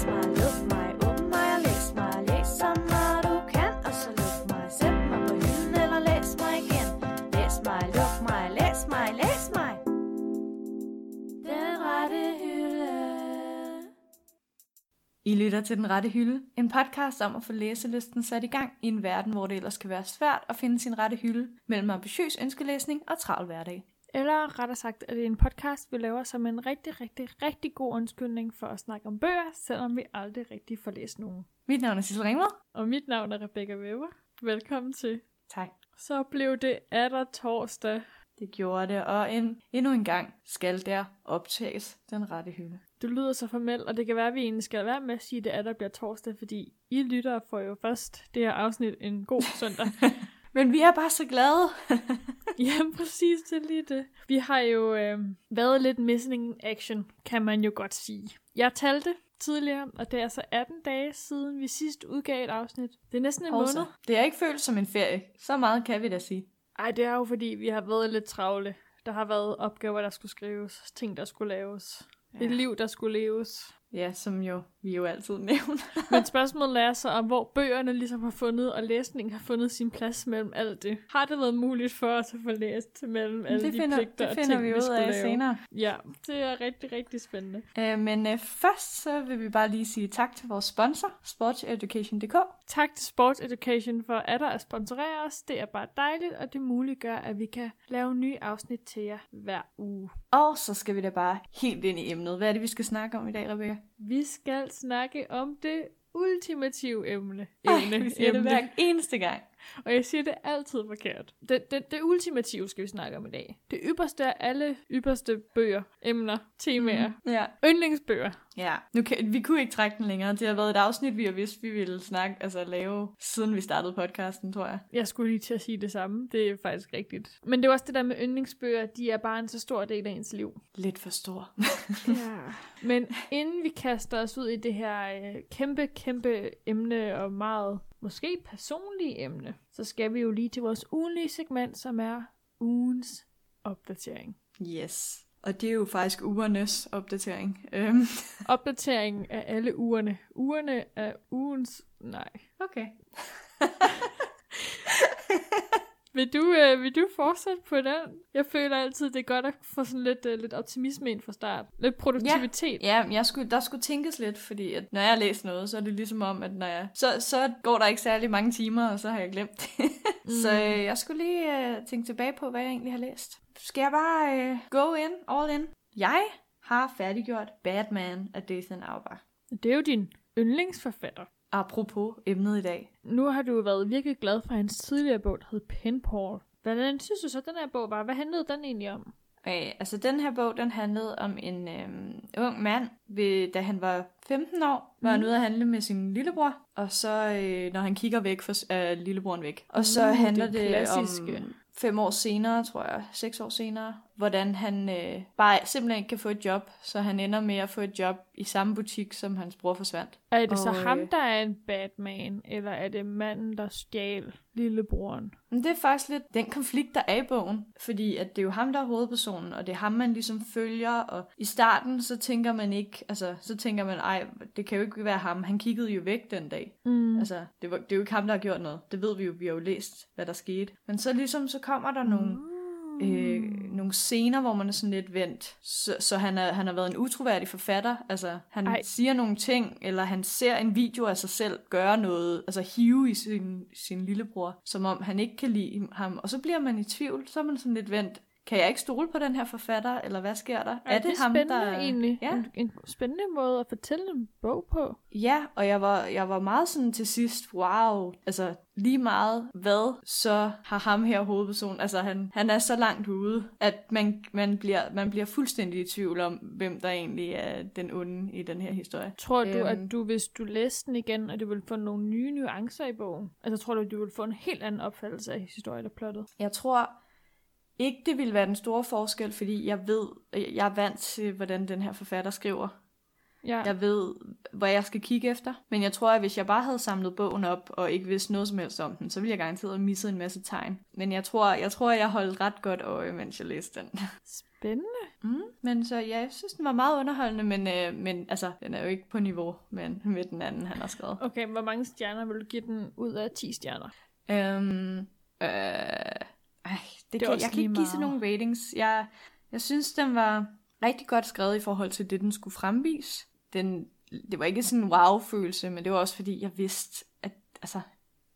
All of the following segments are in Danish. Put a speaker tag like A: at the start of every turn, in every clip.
A: læs mig, luk mig, åbn mig og læs mig. Læs så meget du kan, og så luk mig. Sæt mig på hylden eller læs mig igen. Læs mig, luk mig, læs mig, læs mig. Den rette hylde.
B: I lytter til Den Rette Hylde, en podcast om at få læselisten sat i gang i en verden, hvor det ellers kan være svært at finde sin rette hylde mellem ambitiøs ønskelæsning og travl hverdag.
C: Eller rettere sagt, at det er en podcast, vi laver som en rigtig, rigtig, rigtig god undskyldning for at snakke om bøger, selvom vi aldrig rigtig får læst nogen.
B: Mit navn er Sissel Ringvad.
C: Og mit navn er Rebecca Weber. Velkommen til.
B: Tak.
C: Så blev det atter torsdag.
B: Det gjorde det, og en, endnu en gang skal der optages Den Rette Hylde.
C: Du lyder så formelt, og det kan være, at vi egentlig skal være med at sige, at det er, der bliver torsdag, fordi I lytter får jo først det her afsnit en god søndag.
B: Men vi er bare så glade.
C: ja, præcis, det er lige det. Vi har jo øh, været lidt missing in action, kan man jo godt sige. Jeg talte tidligere, og det er altså 18 dage siden, vi sidst udgav et afsnit. Det er næsten en
B: Hovsa.
C: måned.
B: Det er ikke følt som en ferie. Så meget kan vi da sige.
C: Ej, det er jo fordi, vi har været lidt travle. Der har været opgaver, der skulle skrives, ting, der skulle laves. Ja. Et liv, der skulle leves.
B: Ja, som jo vi jo altid nævner.
C: Men spørgsmålet er så, om hvor bøgerne ligesom har fundet, og læsningen har fundet sin plads mellem alt det. Har det været muligt for os at få læst mellem alle
B: det
C: de
B: finder,
C: pligter
B: det
C: og
B: finder
C: ting,
B: vi
C: vi
B: ud af
C: lave?
B: senere.
C: Ja, det er rigtig, rigtig spændende.
B: Uh, men uh, først så vil vi bare lige sige tak til vores sponsor, sportseducation.dk.
C: Tak til Sports Education for at der at sponsorere os. Det er bare dejligt, og det muliggør, at vi kan lave nye afsnit til jer hver uge.
B: Og så skal vi da bare helt ind i emnet. Hvad er det, vi skal snakke om i dag, Rebecca?
C: Vi skal snakke om det ultimative emne.
B: Ej,
C: emne
B: vi siger det hver eneste gang.
C: Og jeg siger det altid forkert. Det, det, det ultimative skal vi snakke om i dag. Det ypperste af alle ypperste bøger, emner, temaer. Mm.
B: Ja.
C: Yndlingsbøger.
B: Ja. Nu kan, vi kunne ikke trække den længere. Det har været et afsnit, vi har vidst, vi ville snakke, altså lave, siden vi startede podcasten, tror jeg.
C: Jeg skulle lige til at sige det samme. Det er faktisk rigtigt. Men det er også det der med yndlingsbøger. De er bare en så stor del af ens liv.
B: Lidt for stor.
C: Ja. Men inden vi kaster os ud i det her øh, kæmpe, kæmpe emne og meget måske personlige emne, så skal vi jo lige til vores ugenlige segment, som er ugens opdatering.
B: yes. Og det er jo faktisk ugernes opdatering. Øhm.
C: Opdatering af alle ugerne. Ugerne er ugens... Nej.
B: Okay.
C: Vil du, øh, vil du fortsætte på den? Jeg føler altid, det er godt at få sådan lidt, øh, lidt optimisme ind fra start. Lidt produktivitet.
B: Ja, jeg skulle, der skulle tænkes lidt, fordi at når jeg læser noget, så er det ligesom om, at når jeg, så, så går der ikke særlig mange timer, og så har jeg glemt det. Mm. Så øh, jeg skulle lige øh, tænke tilbage på, hvad jeg egentlig har læst. Skal jeg bare øh, go in, all in? Jeg har færdiggjort Batman af Dathan Auerbach.
C: Det er jo din yndlingsforfatter.
B: Apropos emnet i dag.
C: Nu har du været virkelig glad for hans tidligere bog, der hed Penpal. Hvordan synes du så, den her bog var? Hvad handlede den egentlig om?
B: Okay, altså den her bog, den handlede om en øhm, ung mand, ved, da han var 15 år, var han
C: Mhm.
B: ude at handle med sin lillebror, og så øh, når han kigger væk, for, er lillebroren væk. Og så
C: Uh,
B: handler
C: det
B: det, om fem år senere, tror jeg, seks år senere, hvordan han øh, bare simpelthen ikke kan få et job, så han ender med at få et job i samme butik, som hans bror forsvandt.
C: Er det så
B: Og,
C: ham,
B: øh,
C: der er en Batman, eller er det manden, der stjal lillebroren?
B: Men det er faktisk lidt den konflikt, der er i bogen. Fordi at det er jo ham, der er hovedpersonen, og det er ham, man ligesom følger. Og i starten, så tænker man ikke, altså, så tænker man, ej, det kan jo ikke være ham. Han kiggede jo væk den dag.
C: Mm.
B: Altså, det, var, det er jo ikke ham, der har gjort noget. Det ved vi jo, vi har jo læst, hvad der skete. Men så ligesom, så kommer der nogle, øh, nogle scener, hvor man er sådan lidt vendt. Så, så han, er, han har været en utroværdig forfatter. Altså, han
C: Ej.
B: Siger nogle ting, eller han ser en video af sig selv gøre noget, altså hive i sin, sin lillebror, som om han ikke kan lide ham. Og så bliver man i tvivl, så er man sådan lidt vendt. Kan jeg ikke stole på den her forfatter, eller hvad sker der?
C: Er, det, spændende
B: der...
C: egentlig?
B: Ja.
C: En, en spændende måde at fortælle en bog på.
B: Ja, og jeg var, jeg var meget sådan til sidst, wow, altså lige meget hvad, så har ham her hovedpersonen, altså han, han er så langt ude, at man, man, bliver, man bliver fuldstændig i tvivl om, hvem der egentlig er den onde i den her historie.
C: Tror du,
B: Øhm.
C: at du, hvis du læste den igen, at du vil få nogle nye nuancer i bogen? Altså tror du, at du vil få en helt anden opfattelse af historien eller plottet?
B: Jeg tror ikke, det ville være den store forskel, fordi jeg ved, jeg er vant til, hvordan den her forfatter skriver.
C: Ja.
B: Jeg ved, hvad jeg skal kigge efter. Men jeg tror, at hvis jeg bare havde samlet bogen op, og ikke vidste noget som helst om den, så ville jeg garanteret have misset en masse tegn. Men jeg tror, jeg tror, jeg holdt ret godt øje, mens jeg læste den.
C: Spændende.
B: Mm. Men så ja, jeg synes, den var meget underholdende, men, øh, men altså, den er jo ikke på niveau med, med den anden, han har skrevet.
C: Okay, hvor mange stjerner vil du give den ud af 10 stjerner?
B: Øhm, øh, ej, det,
C: Det
B: kan, jeg kan ikke give sådan nogle ratings. Jeg, jeg synes, den var rigtig godt skrevet i forhold til det, den skulle fremvise. Den, det var ikke sådan en wow-følelse, men det var også fordi, jeg vidste, at altså,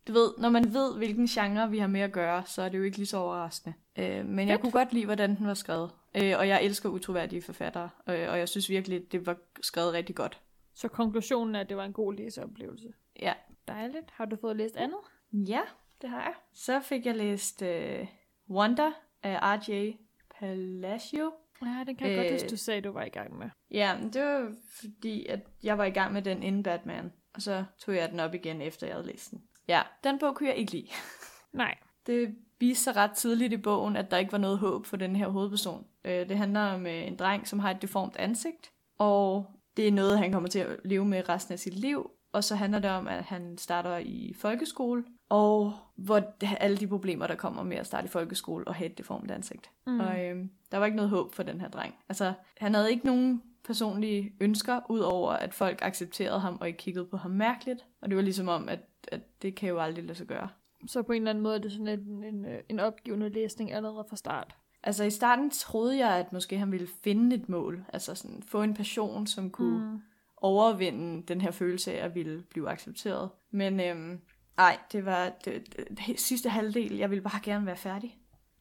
B: du ved, når man ved, hvilken genre vi har med at gøre, så er det jo ikke lige så overraskende. Øh, men jeg kunne godt lide, hvordan den var skrevet. Øh, og jeg elsker utroværdige forfattere, øh, og jeg synes virkelig, det var skrevet rigtig godt.
C: Så konklusionen er, at det var en god læseoplevelse.
B: Ja,
C: Dejligt. Har du fået læst andet?
B: Ja, det har jeg. Så fik jeg læst uh, Wonder af R.J. Palacio.
C: Ja, den kan jeg øh... godt
B: Øh.
C: huske, du sagde, du var i gang med.
B: Ja, men det var fordi, at jeg var i gang med den inden Batman. Og så tog jeg den op igen, efter jeg havde læst den. Ja, den bog kunne jeg ikke lide.
C: Nej.
B: Det viste sig ret tidligt i bogen, at der ikke var noget håb for den her hovedperson. Øh, Det handler om øh, en dreng, som har et deformt ansigt, og det er noget, han kommer til at leve med resten af sit liv. Og så handler det om, at han starter i folkeskole, og hvor alle de problemer, der kommer med at starte i folkeskole og have et deformt ansigt.
C: Mm.
B: Og øh, der var ikke noget håb for den her dreng. Altså, han havde ikke nogen personlige ønsker, udover at folk accepterede ham og ikke kiggede på ham mærkeligt. Og det var ligesom om, at, at det kan jo aldrig lade sig gøre.
C: Så på en eller anden måde er det sådan en, en, en opgivende læsning allerede fra start.
B: Altså i starten troede jeg, at måske han ville finde et mål. Altså sådan få en passion, som kunne mm. overvinde den her følelse af at ville blive accepteret. Men øhm, ej, det var det, det, det sidste halvdel. Jeg ville bare gerne være færdig.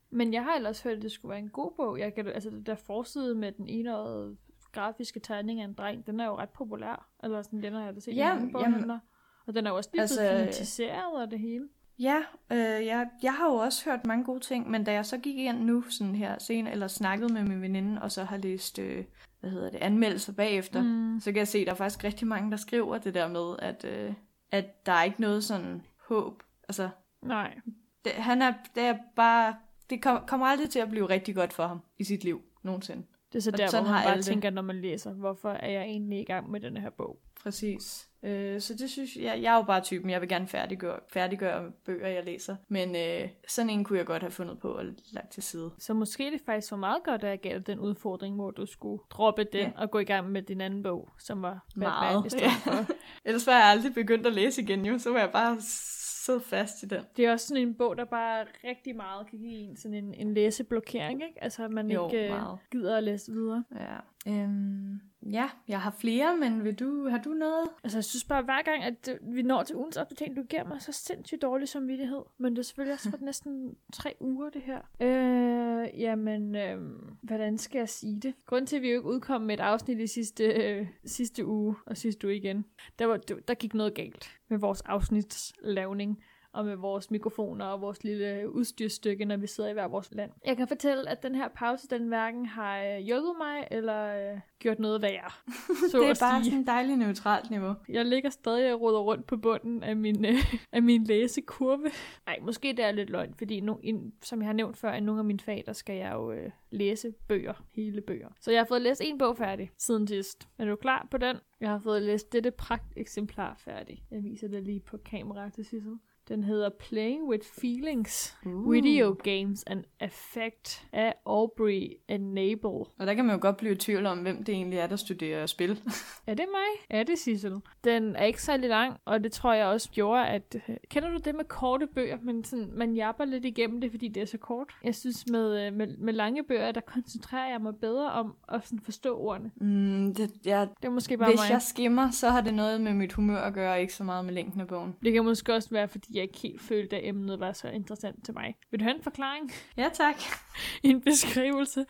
C: Men jeg har ellers hørt, at det skulle være en god bog. Jeg kan, altså der forside med den enårede grafiske tegning af en dreng, den er jo ret populær. Eller sådan, den har jeg da set
B: Ja,
C: i mange. Og den er jo også lige altså,
B: Altså,
C: blevet filmatiseret og det hele.
B: Ja, øh, jeg, jeg har jo også hørt mange gode ting, men da jeg så gik ind nu sådan her sen, eller snakkede med min veninde, og så har læst, øh, hvad hedder det, anmeldelser bagefter,
C: Mm.
B: så kan jeg se, at der er faktisk rigtig mange, der skriver det der med, at, øh, at der er ikke noget sådan håb. Altså,
C: Nej.
B: det, han er, det er bare, det kom, kommer aldrig til at blive rigtig godt for ham i sit liv, nogensinde.
C: Det er så
B: Og
C: der, hvor
B: sådan
C: man
B: har
C: bare
B: alle det.
C: tænker, når man læser, hvorfor er jeg egentlig i gang med den her bog?
B: Præcis. Øh, så det synes jeg, jeg er jo bare typen, jeg vil gerne færdiggøre, færdiggøre bøger, jeg læser. Men øh, sådan en kunne jeg godt have fundet på og lagt til side.
C: Så måske det faktisk var meget godt, at jeg gav dig den udfordring, hvor du skulle droppe den
B: Ja.
C: og gå i gang med din anden bog, som var Batman
B: Meget,
C: i stedet
B: ja.
C: for.
B: Ellers var jeg aldrig begyndt at læse igen jo, så var jeg bare sidde fast i den.
C: Det er også sådan en bog, der bare rigtig meget kan give en sådan en, en læseblokering, ikke? Altså, at man
B: Jo,
C: ikke øh,
B: meget.
C: gider at læse videre.
B: Ja. Øhm, ja, jeg har flere, men vil du, har du noget?
C: Altså, jeg synes bare, hver gang, at vi når til ugens opdatering, du giver mig så sindssygt dårlig samvittighed. Men det er selvfølgelig også for næsten tre uger, det her. Øh, jamen, øh, hvordan skal jeg sige det? Grunden til, at vi jo ikke udkom med et afsnit i sidste, øh, sidste uge, og sidste uge igen, der, var, der gik noget galt med vores afsnitslavning og med vores mikrofoner og vores lille udstyrsstykke, når vi sidder i hver vores land. Jeg kan fortælle, at den her pause, den hverken har øh, hjulpet mig eller øh, gjort noget værre. Så
B: det er bare
C: sige.
B: sådan et dejligt neutralt niveau.
C: Jeg ligger stadig og ruder rundt på bunden af min, øh, af min læsekurve. Nej, måske det er lidt løgn, fordi no, in, som jeg har nævnt før, i nogle af mine fag, der skal jeg jo øh, læse bøger, hele bøger. Så jeg har fået læst en bog færdig siden sidst. Er du klar på den? Jeg har fået læst dette pragt eksemplar færdig. Jeg viser det lige på kamera til Sissel. Den hedder Playing with Feelings,
B: Uh.
C: Video Games and Affect af Aubrey Enable.
B: Og der kan man jo godt blive i tvivl om, hvem det egentlig er, der studerer spil.
C: Er det mig? Er det Sissel? Den er ikke særlig lang, og det tror jeg også gjorde, at... øh, Kender du det med korte bøger? Men sådan, man japper lidt igennem det, fordi det er så kort. Jeg synes, med, øh, med, med lange bøger, der koncentrerer jeg mig bedre om at sådan forstå ordene.
B: Mm, det, jeg,
C: Det er måske bare
B: hvis
C: mig.
B: jeg skimmer, så har det noget med mit humør at gøre, ikke så meget med længden af bogen.
C: Det kan måske også være, fordi jeg ikke helt følte, at emnet var så interessant til mig. Vil du have en forklaring?
B: Ja, tak.
C: en beskrivelse.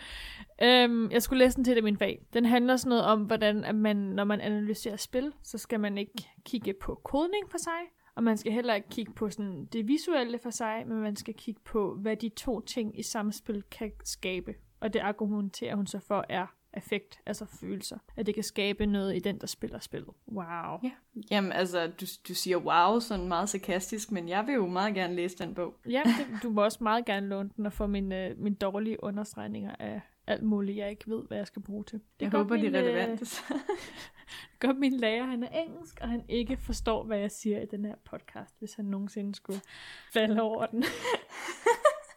C: Øhm, jeg skulle læse den til det min fag. Den handler sådan noget om, hvordan at man, når man analyserer spil, så skal man ikke kigge på kodning for sig, og man skal heller ikke kigge på sådan det visuelle for sig, men man skal kigge på, hvad de to ting i samspil kan skabe. Og det argumenterer hun så for er affekt, altså følelser. At det kan skabe noget i den, der spiller spillet. Wow.
B: Ja. Jamen, altså, du, du siger wow, sådan meget sarkastisk, men jeg vil jo meget gerne læse den bog.
C: Ja, det, du må også meget gerne låne den og få mine, øh, mine dårlige understregninger af, alt muligt, jeg ikke ved, hvad jeg skal bruge til. Det
B: Jeg
C: er
B: håber,
C: min,
B: er
C: øh,
B: relevante.
C: Godt, min lærer, han er engelsk, og han ikke forstår, hvad jeg siger i den her podcast, hvis han nogensinde skulle falde over den.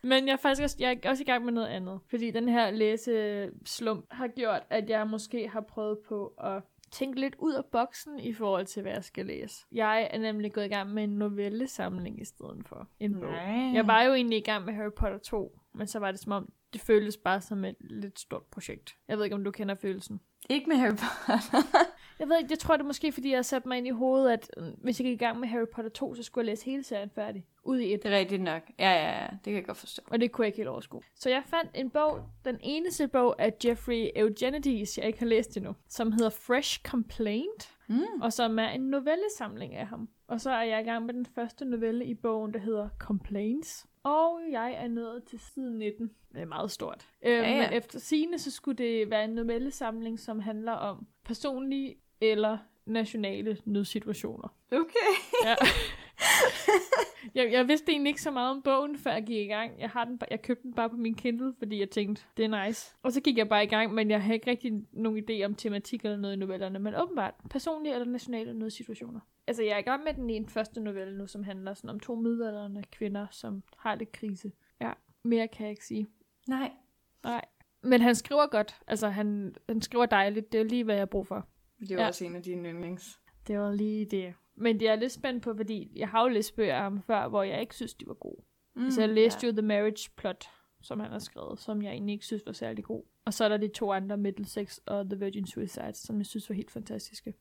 C: Men jeg er faktisk også, jeg er også i gang med noget andet, fordi den her læseslump har gjort, at jeg måske har prøvet på at tænke lidt ud af boksen i forhold til, hvad jeg skal læse. Jeg er nemlig gået i gang med en novellesamling i stedet for en bog.
B: Nej.
C: Jeg var jo egentlig i gang med Harry Potter 2, men så var det som om, det føltes bare som et lidt stort projekt. Jeg ved ikke, om du kender følelsen.
B: Ikke med Harry Potter.
C: Jeg ved ikke, jeg tror det er måske, fordi jeg har sat mig ind i hovedet, at øh, hvis jeg gik i gang med Harry Potter 2, så skulle jeg læse hele serien færdig. Ud i et.
B: det er rigtigt nok. Ja, ja, ja. Det kan jeg godt forstå.
C: Og det kunne jeg ikke helt overskue. Så jeg fandt en bog, den eneste bog af Jeffrey Eugenides, jeg ikke har læst endnu, som hedder Fresh Complaint,
B: Mm.
C: og som er en novellesamling af ham. Og så er jeg i gang med den første novelle i bogen, der hedder Complaints. Og jeg er nået til side 19. Det er meget stort. Øhm,
B: Ja, ja.
C: Men efter sigende, så skulle det være en novellesamling, som handler om personlige eller nationale nødsituationer.
B: Okay.
C: Ja. jeg, jeg vidste egentlig ikke så meget om bogen, før jeg gik i gang. Jeg, har den, jeg købte den bare på min Kindle, fordi jeg tænkte, det er nice. Og så gik jeg bare i gang, men jeg har ikke rigtig nogen idé om tematik eller noget i novellerne. Men åbenbart, personlige eller nationale nødsituationer. Altså, jeg er i gang med den ene første novelle nu, som handler sådan om to middelalderne kvinder, som har lidt krise. Ja, mere kan jeg ikke sige.
B: Nej.
C: Nej. Men han skriver godt. Altså, han, han skriver dejligt. Det er lige, hvad jeg har brug for.
B: Det var
C: ja.
B: også en af dine yndlings.
C: Det var lige det. Men det er lidt spændt på, fordi jeg har jo læst bøger af ham før, hvor jeg ikke synes, de var gode. Mm, så jeg læste ja. jo The Marriage Plot, som han har skrevet, som jeg egentlig ikke synes var særlig god. Og så er der de to andre, Middlesex og The Virgin Suicides, som jeg synes var helt fantastiske.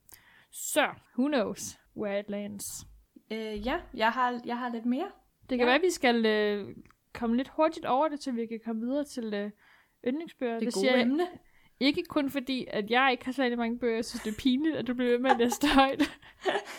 C: Så, who knows where it lands.
B: Øh, ja, jeg har, jeg har lidt mere.
C: Det kan
B: Ja.
C: være, at vi skal øh, komme lidt hurtigt over det, så vi kan komme videre til øh, yndlingsbøger.
B: Det,
C: det siger
B: gode
C: jeg
B: emne.
C: Ikke kun fordi, at jeg ikke har særlig mange bøger. Jeg synes, det er pinligt, at du bliver ved med at læse højt.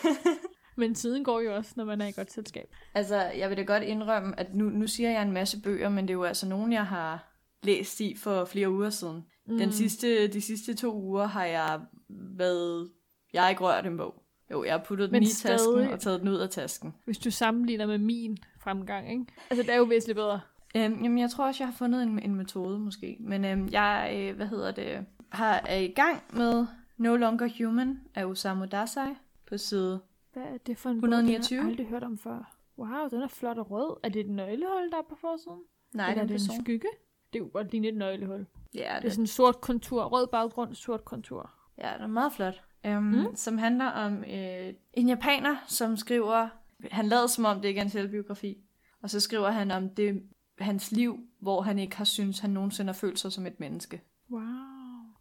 C: Men tiden går jo også, når man er i godt selskab.
B: Altså, jeg vil da godt indrømme, at nu, nu siger jeg en masse bøger, men det er jo altså nogen, jeg har læst i for flere uger siden. Mm. Den sidste, de sidste to uger har jeg været... Jeg har ikke rørt en bog. Jo, jeg har puttet den
C: Men
B: i tasken
C: stadig-
B: og taget den ud af tasken.
C: Hvis du sammenligner med min fremgang, ikke? Altså, det er jo væsentligt bedre.
B: Øhm, jamen, jeg tror også, jeg har fundet en, en metode måske. Men øhm, jeg, øh, hvad hedder det, har, er i gang med No Longer Human af Osamu Dazai på side.
C: Hvad er det for en
B: 129?
C: bog, jeg aldrig hørt om før? Wow, den er flot og rød. Er det et nøglehul, der er på forsiden?
B: Nej,
C: Eller
B: det
C: er
B: er
C: det
B: en
C: en skygge? Det er jo godt ligne et nøglehul.
B: Ja,
C: Det er
B: det,
C: sådan en sort kontur, rød baggrund, sort kontur.
B: ja, det er meget flot.
C: Mm.
B: mm. Som handler om øh, en japaner, som skriver... Han lader som om, det ikke er en selvbiografi. Og så skriver han om det hans liv, hvor han ikke har syntes, han nogensinde har følt sig som et menneske.
C: Wow.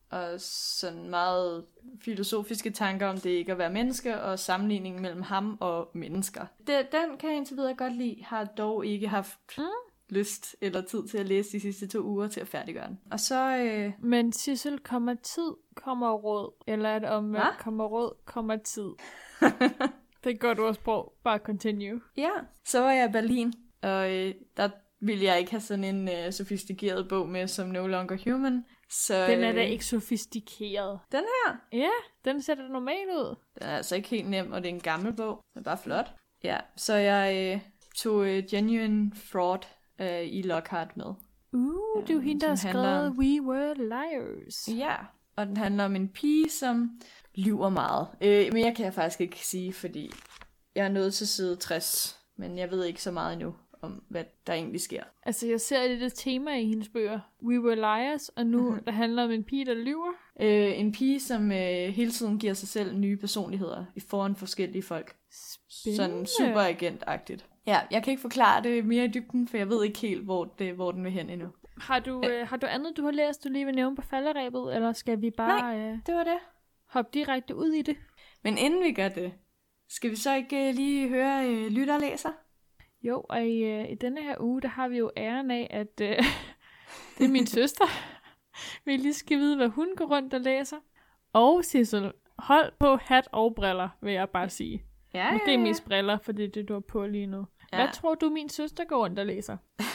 B: og sådan meget filosofiske tanker om det ikke at være menneske, og sammenligningen mellem ham og mennesker. Det, den kan jeg indtil videre godt lide, har dog ikke haft
C: Mm.
B: lyst eller tid til at læse de sidste to uger til at færdiggøre den. Og så, øh,
C: Men Sissel, kommer tid, kommer råd. Eller er det om,
B: Hva?
C: kommer råd, kommer tid. det er et godt ordsprog. Bare continue.
B: ja, så var jeg i Berlin, og øh, der ville jeg ikke have sådan en øh, sofistikeret bog med som No Longer Human. Så,
C: Den er da
B: øh,
C: ikke sofistikeret.
B: Den
C: her? Ja, den ser da normal ud.
B: Den er altså ikke helt nem, og det er en gammel bog. Den er bare flot. Ja, så jeg øh, tog øh, Genuine Fraud øh, i Lockhart med.
C: Uh, det er jo hende, der har skrevet
B: om-
C: We Were Liars.
B: Ja, og den handler om en pige, som lyver meget. Øh, mere kan jeg faktisk ikke sige, fordi jeg er nået til side 60, men jeg ved ikke så meget endnu om, hvad der egentlig sker.
C: Altså, jeg ser lidt et tema i hendes bøger. We Were Liars, og nu
B: Mhm.
C: der handler om en pige, der lyver.
B: Øh, en pige, som øh, hele tiden giver sig selv nye personligheder i foran forskellige folk. Sådan super agentagtigt. Ja, jeg kan ikke forklare det mere i dybden, for jeg ved ikke helt, hvor, det, hvor den vil hen endnu.
C: Har du, øh, har du andet, du har læst, du lige vil nævne på falderæbet, eller skal vi bare øh,
B: Det var det.
C: hoppe direkte ud i det?
B: Men inden vi gør det, skal vi så ikke øh, lige høre øh, lytter og læser?
C: Jo, og i, øh, i denne her uge, der har vi jo æren af, at øh, det er min søster. Vi lige skal vide, hvad hun går rundt og læser. Og Sissel, hold på hat og briller, vil jeg bare sige.
B: Ja,
C: Måske mest briller, for det er det, du har på lige nu.
B: Ja.
C: Hvad tror du, min søster går rundt og læser?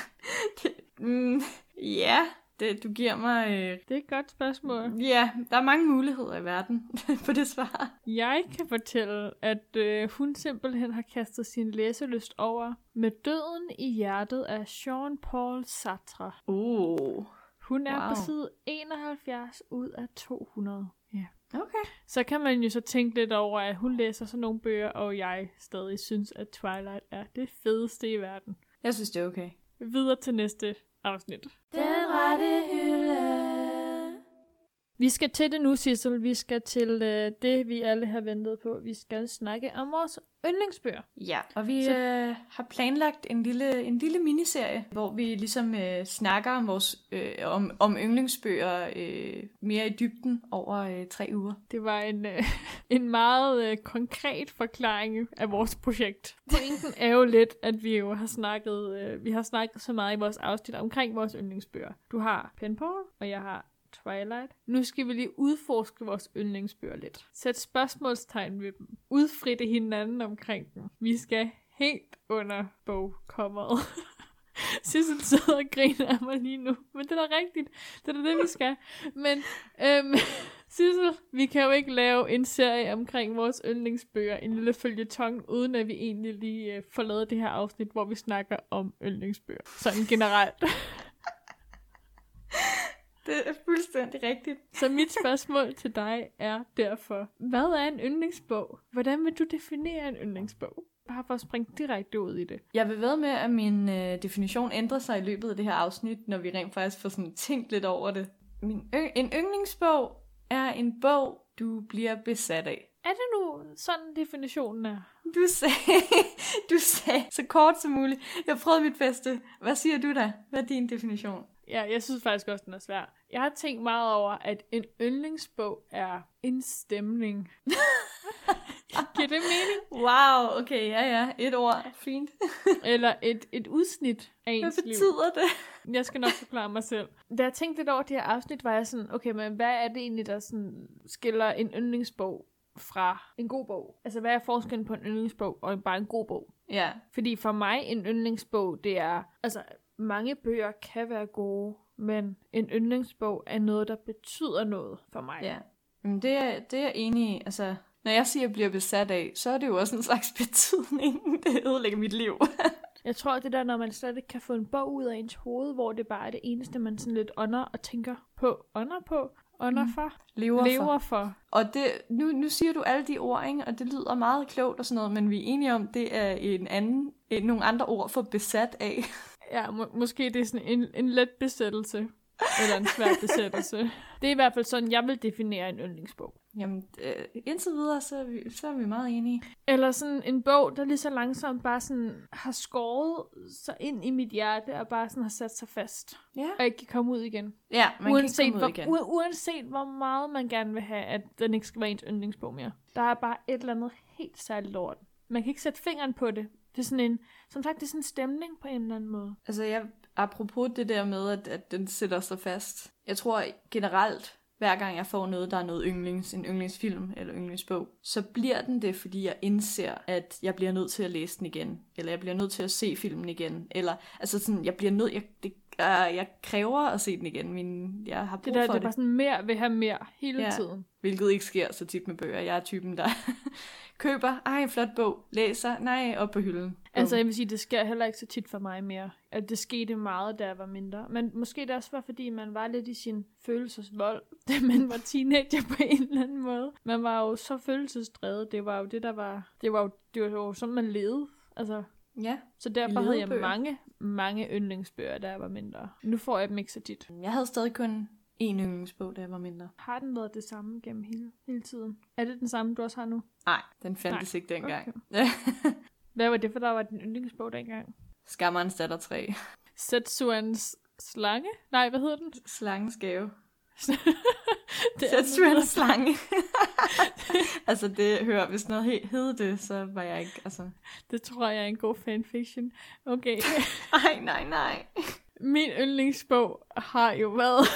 B: Mm, ja, det, du giver mig... Øh,
C: Det er et godt spørgsmål.
B: ja, der er mange muligheder i verden på det svar.
C: Jeg kan fortælle, at øh, hun simpelthen har kastet sin læselyst over med døden i hjertet af Jean-Paul Sartre.
B: Uh,
C: Hun er wow. på side 71 ud af 200. Ja.
B: Okay.
C: Så kan man jo så tænke lidt over, at hun læser sådan nogle bøger, og jeg stadig synes, at Twilight er det fedeste i verden.
B: Jeg synes, det er okay.
C: Videre til næste afsnit.
A: Den rette hylde.
C: Vi skal til det nu, Sissel. Vi skal til øh, det, vi alle har ventet på. Vi skal snakke om vores yndlingsbøger.
B: Ja, og vi
C: Så-
B: øh, har planlagt en lille, en lille miniserie, hvor vi ligesom øh, snakker om vores øh, om, om yndlingsbøger øh, mere i dybden over øh, tre uger.
C: Det var en, øh, en meget øh, konkret forklaring af vores projekt. Pointen er jo lidt, at vi jo har snakket, øh, vi har snakket så meget i vores afsnit omkring vores yndlingsbøger. Du har Pen Paul, og jeg har Twilight. Nu skal vi lige udforske vores yndlingsbøger lidt. Sæt spørgsmålstegn ved dem. Udfritte hinanden omkring dem. Vi skal helt under bogkommeret. Sissel sidder og griner af mig lige nu. Men det er da rigtigt. Det er da det, vi skal. Men øhm, Sissel, vi kan jo ikke lave en serie omkring vores yndlingsbøger, en lille følgetong, uden at vi egentlig lige øh, får lavet det her afsnit, hvor vi snakker om yndlingsbøger. Sådan generelt.
B: Det er fuldstændig rigtigt.
C: Så mit spørgsmål til dig er derfor, hvad er en yndlingsbog? Hvordan vil du definere en yndlingsbog? Bare for at springe direkte ud i det.
B: Jeg vil ved med, at min øh, definition ændrer sig i løbet af det her afsnit, når vi rent faktisk får sådan tænkt lidt over det. Min yng- en yndlingsbog er en bog, du bliver besat af.
C: Er det nu sådan definitionen er?
B: Du sagde, du sagde så kort som muligt. Jeg prøvede mit bedste. Hvad siger du da? Hvad er din definition?
C: Ja, jeg synes faktisk også, den er svær. Jeg har tænkt meget over, at en yndlingsbog er en stemning. Giver det mening?
B: Wow, okay, ja ja, et ord. Fint.
C: Eller et, et udsnit af
B: Hvad
C: ens liv.
B: betyder det?
C: Jeg skal nok forklare mig selv. Da jeg tænkte lidt over det her afsnit, var jeg sådan, okay, men hvad er det egentlig, der sådan skiller en yndlingsbog fra en god bog? Altså, hvad er forskellen på en yndlingsbog og bare en god bog?
B: Ja,
C: Fordi for mig, en yndlingsbog, det er, altså, mange bøger kan være gode, men en yndlingsbog er noget, der betyder noget for mig.
B: ja. Men det er, det er jeg enig i. Altså, når jeg siger, at jeg bliver besat af, så er det jo også en slags betydning. Det ødelægger mit liv.
C: Jeg tror, det der, når man slet ikke kan få en bog ud af ens hoved, hvor det bare er det eneste, man sådan lidt ånder og tænker på, ånder på, ånder for,
B: Lever,
C: lever
B: for.
C: for.
B: Og det, nu, nu siger du alle de ord, ikke? og det lyder meget klogt og sådan noget, men vi er enige om, det er en anden, en, nogle andre ord for besat af.
C: Ja, må, måske det er sådan en, en let besættelse. Eller en svær besættelse. Det er i hvert fald sådan, jeg vil definere en yndlingsbog.
B: Jamen, øh, indtil videre, så er, vi, så er vi meget enige.
C: Eller sådan en bog, der lige så langsomt bare sådan har skåret sig ind i mit hjerte, og bare sådan har sat sig fast.
B: Ja,
C: Og ikke kan komme ud igen.
B: ja man
C: uanset,
B: kan ikke komme ud
C: hvor,
B: igen.
C: u- uanset hvor meget man gerne vil have, at den ikke skal være ens yndlingsbog mere. Der er bare et eller andet helt særligt lort. Man kan ikke sætte fingeren på det. Det er sådan en, som sagt, det er sådan en stemning på en eller anden måde.
B: Altså, jeg, apropos det der med, at, at den sætter sig fast. Jeg tror generelt, hver gang jeg får noget, der er noget yndlings, en yndlingsfilm eller yndlingsbog, så bliver den det, fordi jeg indser, at jeg bliver nødt til at læse den igen. Eller jeg bliver nødt til at se filmen igen. Eller, altså sådan, jeg bliver nødt, jeg, det, øh, jeg kræver at se den igen. Min, jeg har brug
C: Det der,
B: for
C: det er
B: det.
C: bare sådan mere vil have mere hele
B: Ja.
C: tiden.
B: Hvilket ikke sker så tit med bøger. Jeg er typen, der køber, ej, en flot bog, læser, nej, op på hylden.
C: Altså, jeg vil sige, det sker heller ikke så tit for mig mere. At det skete meget, da jeg var mindre. Men måske det også var, fordi man var lidt i sin følelsesvold, da man var teenager på en eller anden måde. Man var jo så følelsesdrevet. Det var jo det, der var... Det var jo, det var jo sådan, man levede. Altså,
B: Ja,
C: så derfor havde jeg
B: bøger.
C: mange, mange yndlingsbøger, jeg var mindre. Nu får jeg dem ikke så tit.
B: jeg havde stadig kun én yndlingsbog, jeg var mindre.
C: Har den været det samme gennem hele, hele tiden? Er det den samme, du også har nu?
B: Nej, den fandtes ikke dengang.
C: Okay. Hvad var det for, der var din yndlingsbog dengang?
B: Skammerens datter 3.
C: Setsuans slange? Nej, hvad hedder den?
B: Slangens gave.
C: det
B: Setsuans slange. altså, det hører, hvis noget he- hed det, så var jeg ikke, altså...
C: Det tror jeg er en god fanfiction. Okay.
B: Ej, nej, nej.
C: Min yndlingsbog har jo været...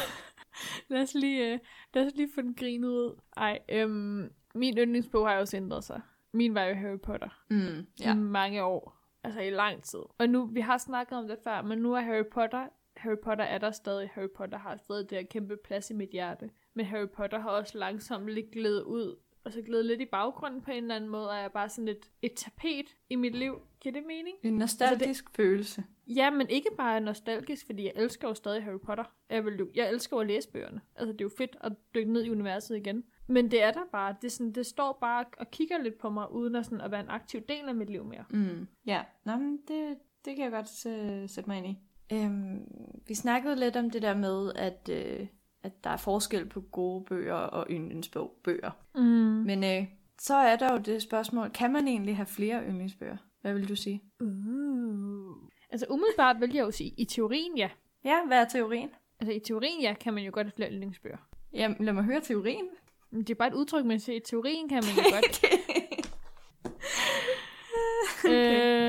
C: lad, os lige, øh, lad os lige få den grinet ud. Ej, øhm, min yndlingsbog har jo også ændret sig. Min var jo Harry Potter.
B: Mm,
C: ja. I mange år. Altså i lang tid. Og nu, vi har snakket om det før, men nu er Harry Potter... Harry Potter er der stadig. Harry Potter har stadig det her kæmpe plads i mit hjerte. Men Harry Potter har også langsomt lidt glædet ud og så glædet lidt i baggrunden på en eller anden måde, og jeg er bare sådan lidt et tapet i mit liv. Giver det mening?
B: En nostalgisk altså, det... følelse.
C: Ja, men ikke bare nostalgisk, fordi jeg elsker jo stadig Harry Potter. Jeg, vil jo, jeg elsker jo at læse bøgerne. Altså, det er jo fedt at dykke ned i universet igen. Men det er der bare. Det, sådan, det står bare og kigger lidt på mig, uden at, sådan, at være en aktiv del af mit liv mere.
B: Mm. Ja, Nå, men det, det kan jeg godt uh, sætte mig ind i. Øhm, vi snakkede lidt om det der med, at, øh, at der er forskel på gode bøger og yndlingsbøger.
C: Mm.
B: Men øh, så er der jo det spørgsmål, kan man egentlig have flere yndlingsbøger? Hvad vil du sige?
C: Uh. Altså umiddelbart vil jeg jo sige, i teorien ja.
B: Ja, hvad er teorien?
C: Altså i teorien ja, kan man jo godt have flere yndlingsbøger.
B: Jamen, lad mig høre teorien.
C: Det er bare et udtryk, man siger, i teorien kan man jo godt. øh,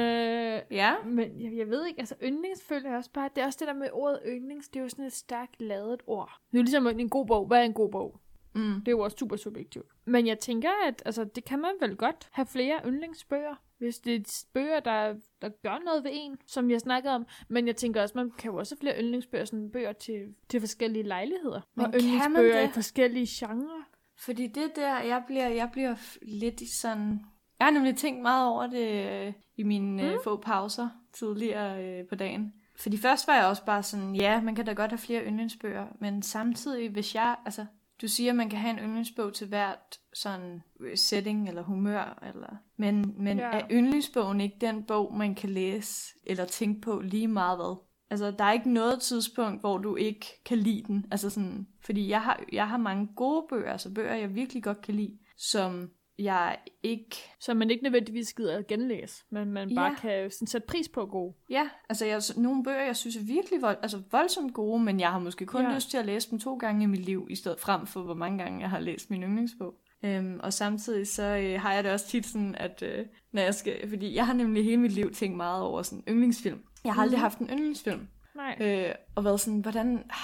B: ja.
C: Men jeg, jeg ved ikke, altså yndlings føler jeg også bare, det er også det der med ordet yndlings, det er jo sådan et stærkt lavet ord. Det er jo ligesom en god bog. Hvad er en god bog?
B: Mm.
C: Det er jo også super subjektivt. Men jeg tænker, at altså, det kan man vel godt have flere yndlingsbøger. Hvis det er bøger, der, der gør noget ved en, som jeg snakkede om. Men jeg tænker også, man kan jo også have flere yndlingsbøger, sådan bøger til, til forskellige lejligheder.
B: Men
C: og yndlingsbøger i forskellige genrer.
B: Fordi det der, jeg bliver, jeg bliver lidt i sådan... Jeg har nemlig tænkt meget over det øh, i mine øh,
C: Mm.
B: få pauser tidligere øh, på dagen. Fordi først var jeg også bare sådan, ja, man kan da godt have flere yndlingsbøger, men samtidig, hvis jeg, altså, du siger, at man kan have en yndlingsbog til hvert sådan øh, setting eller humør, eller, men, men
C: Ja.
B: er yndlingsbogen ikke den bog, man kan læse eller tænke på lige meget hvad? Altså, der er ikke noget tidspunkt, hvor du ikke kan lide den. Altså sådan, fordi jeg har, jeg har mange gode bøger, altså bøger, jeg virkelig godt kan lide, som jeg ikke...
C: Som man ikke nødvendigvis gider at genlæse, men man bare
B: Ja.
C: kan sådan sætte pris på gode.
B: Ja, altså jeg, nogle bøger, jeg synes er virkelig vold, altså voldsomt gode, men jeg har måske kun
C: Ja.
B: lyst til at læse dem to gange i mit liv, i stedet frem for, hvor mange gange jeg har læst min yndlingsbog. Øhm, og samtidig så øh, har jeg det også tit sådan, at øh, når jeg skal... Fordi jeg har nemlig hele mit liv tænkt meget over sådan yndlingsfilm. Jeg har aldrig
C: Mhm.
B: haft en yndlingsfilm.
C: Nej.
B: Øh, og været sådan, hvordan... ah,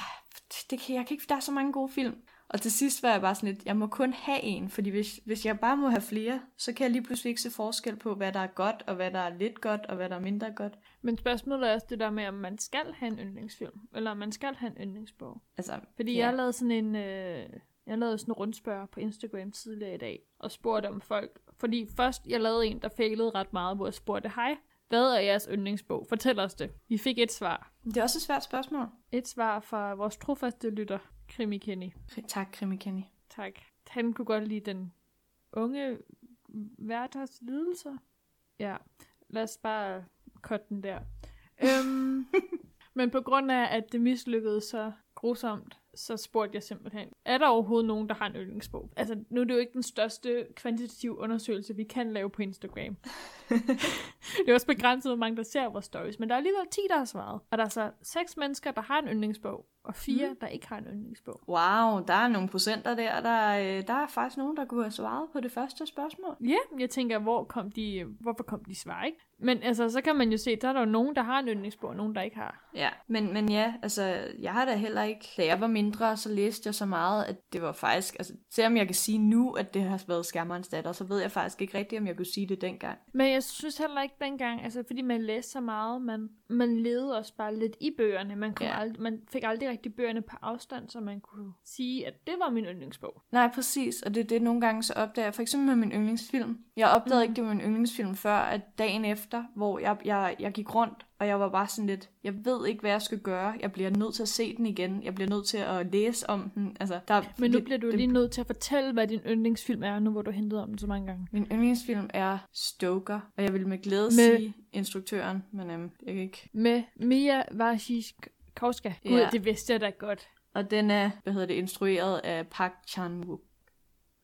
B: Det kan, jeg kan ikke, der er så mange gode film. Og til sidst var jeg bare sådan lidt, jeg må kun have en, fordi hvis, hvis jeg bare må have flere, så kan jeg lige pludselig ikke se forskel på, hvad der er godt, og hvad der er lidt godt, og hvad der er mindre godt.
C: Men spørgsmålet er også det der med, om man skal have en yndlingsfilm, eller om man skal have en yndlingsbog.
B: Altså,
C: Fordi
B: Ja.
C: jeg lavede sådan en, øh, jeg lavede sådan en rundspørg på Instagram tidligere i dag, og spurgte om folk, fordi først jeg lavede en, der failede ret meget, hvor jeg spurgte, hej, hvad er jeres yndlingsbog? Fortæl os det. Vi fik et svar.
B: det er også et svært spørgsmål.
C: Et svar fra vores trofaste lytter, Krimi Kenny.
B: Tak, Krimi Kenny.
C: Tak. Han kunne godt lide den unge Werthers lidelser. Ja, lad os bare cutte den der. øhm, men på grund af, at det mislykkedes så grusomt, så spurgte jeg simpelthen, er der overhovedet nogen, der har en yndlingsbog? Altså, nu er det jo ikke den største kvantitative undersøgelse, vi kan lave på Instagram. det er også begrænset, hvor mange der ser vores stories, men der er alligevel 10, der har svaret. Og der er så seks mennesker, der har en yndlingsbog, og fire, mm. der ikke har en yndlingsbog.
B: Wow, der er nogle procenter der. Der, er, øh, der er faktisk nogen, der kunne have svaret på det første spørgsmål.
C: Ja, jeg tænker, hvor kom de, hvorfor kom de svar, ikke? Men altså, så kan man jo se, der er der jo nogen, der har en yndlingsbog, og nogen, der ikke har.
B: Ja, men, men ja, altså, jeg har da heller ikke... Da jeg var mindre, så læste jeg så meget, at det var faktisk... Altså, selvom jeg kan sige nu, at det har været skærmerens datter, så ved jeg faktisk ikke rigtigt, om jeg kunne sige det dengang.
C: Men jeg synes heller ikke dengang, altså fordi man læste så meget, man, man levede også bare lidt i bøgerne. Man, kom
B: Ja.
C: ald- man fik aldrig rigtig bøgerne på afstand, så man kunne sige, at det var min yndlingsbog.
B: Nej, præcis, og det er det, nogle gange så opdager jeg. For eksempel med min yndlingsfilm. Jeg opdagede
C: Mm.
B: ikke, det var min yndlingsfilm før, at dagen efter, hvor jeg, jeg, jeg gik rundt, og jeg var bare sådan lidt, jeg ved ikke, hvad jeg skal gøre. Jeg bliver nødt til at se den igen. Jeg bliver nødt til at læse om den. Altså, der,
C: Men nu
B: det-
C: bliver du
B: det,
C: lige nødt til at fortælle, hvad din yndlingsfilm er, nu hvor du hentet om den så mange gange.
B: Min yndlingsfilm er Stoker, og jeg vil med glæde
C: Med-
B: sige instruktøren, men øhm, jeg kan ikke.
C: Med Mia Wasikowska. Gud,
B: Ja.
C: det vidste jeg da godt.
B: Og den er, hvad hedder det, instrueret af Park Chan-wook.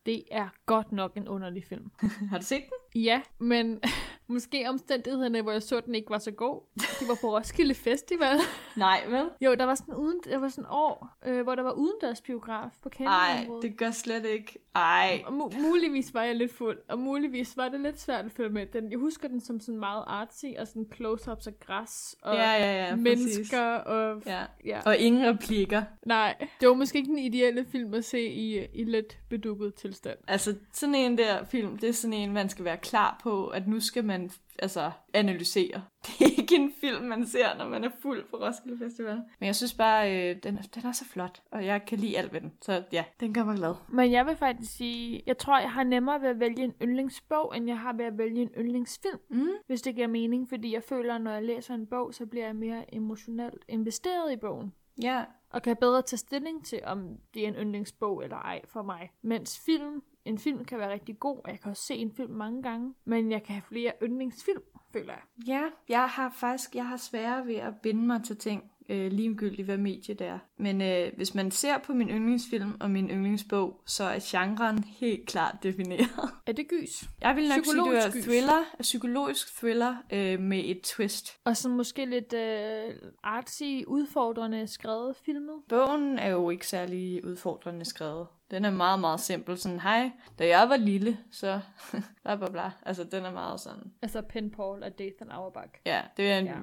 C: Det er godt nok en underlig film.
B: Har du set den?
C: Ja, men måske omstændighederne, hvor jeg så den ikke var så god. Det var på Roskilde Festival.
B: Nej, vel?
C: Jo, der var sådan, uden, der var sådan år, øh, hvor der var udendørs biograf på
B: Nej, det gør slet ikke. Ej.
C: Og mu- muligvis var jeg lidt fuld, og muligvis var det lidt svært at følge med. Den, jeg husker den som sådan meget artsy, og sådan close-ups af græs, og
B: Ja, ja, ja,
C: mennesker, og...
B: Ja.
C: ja.
B: Og ingen replikker.
C: Nej, det var måske ikke den ideelle film at se i, i lidt bedukket tilstand.
B: Altså, sådan en der film, det er sådan en, man skal være klar på, at nu skal man altså analysere. det er ikke en film, man ser, når man er fuld på Roskilde Festival. Men jeg synes bare, øh, den, er- den er så flot, og jeg kan lide alt ved den. Så ja, den gør mig glad.
C: Men jeg vil faktisk sige, jeg tror, jeg har nemmere ved at vælge en yndlingsbog, end jeg har ved at vælge en yndlingsfilm.
B: Mm.
C: Hvis det giver mening, fordi jeg føler, når jeg læser en bog, så bliver jeg mere emotionelt investeret i bogen.
B: Ja,
C: Og kan bedre tage stilling til, om det er en yndlingsbog eller ej for mig. Mens film, en film kan være rigtig god, og jeg kan også se en film mange gange. Men jeg kan have flere yndlingsfilm, føler jeg.
B: Ja, jeg har faktisk jeg har sværere ved at binde mig til ting, øh, ligegyldigt hvad medie det er. Men øh, hvis man ser på min yndlingsfilm og min yndlingsbog, så er genren helt klart defineret.
C: Er det gys?
B: Jeg vil nok sige, det
C: Psykologisk
B: er
C: gys.
B: thriller, psykologisk thriller øh, med et twist.
C: Og så måske lidt øh, artsy, udfordrende skrevet filmet.
B: Bogen er jo ikke særlig udfordrende skrevet. Den er meget, meget simpel. Sådan, hej, da jeg var lille, så bla bla bla. Altså, den er meget sådan...
C: Altså Pen Paul af Dathan Auerbach.
B: Ja, det er en
C: Ja.